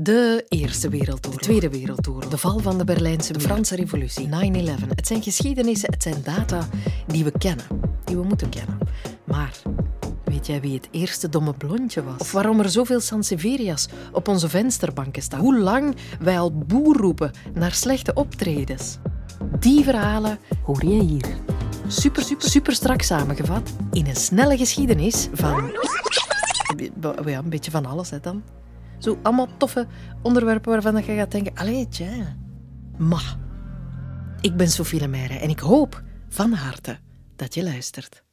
De Eerste Wereldoorlog, de Tweede Wereldoorlog, de val van de Berlijnse de Franse Revolutie, 9-11. Het zijn geschiedenissen, het zijn data die we kennen, die we moeten kennen. Maar weet jij wie het eerste domme blondje was? Of waarom er zoveel Sanseveria's op onze vensterbanken staan? Hoe lang wij al boer roepen naar slechte optredens? Die verhalen hoor je hier. Super, super, super strak samengevat in een snelle geschiedenis van... Ja, een beetje van alles, hè, dan. Zo allemaal toffe onderwerpen waarvan je gaat denken... Allee, tja. Ma. Ik ben Sophie Lemaire en ik hoop van harte dat je luistert.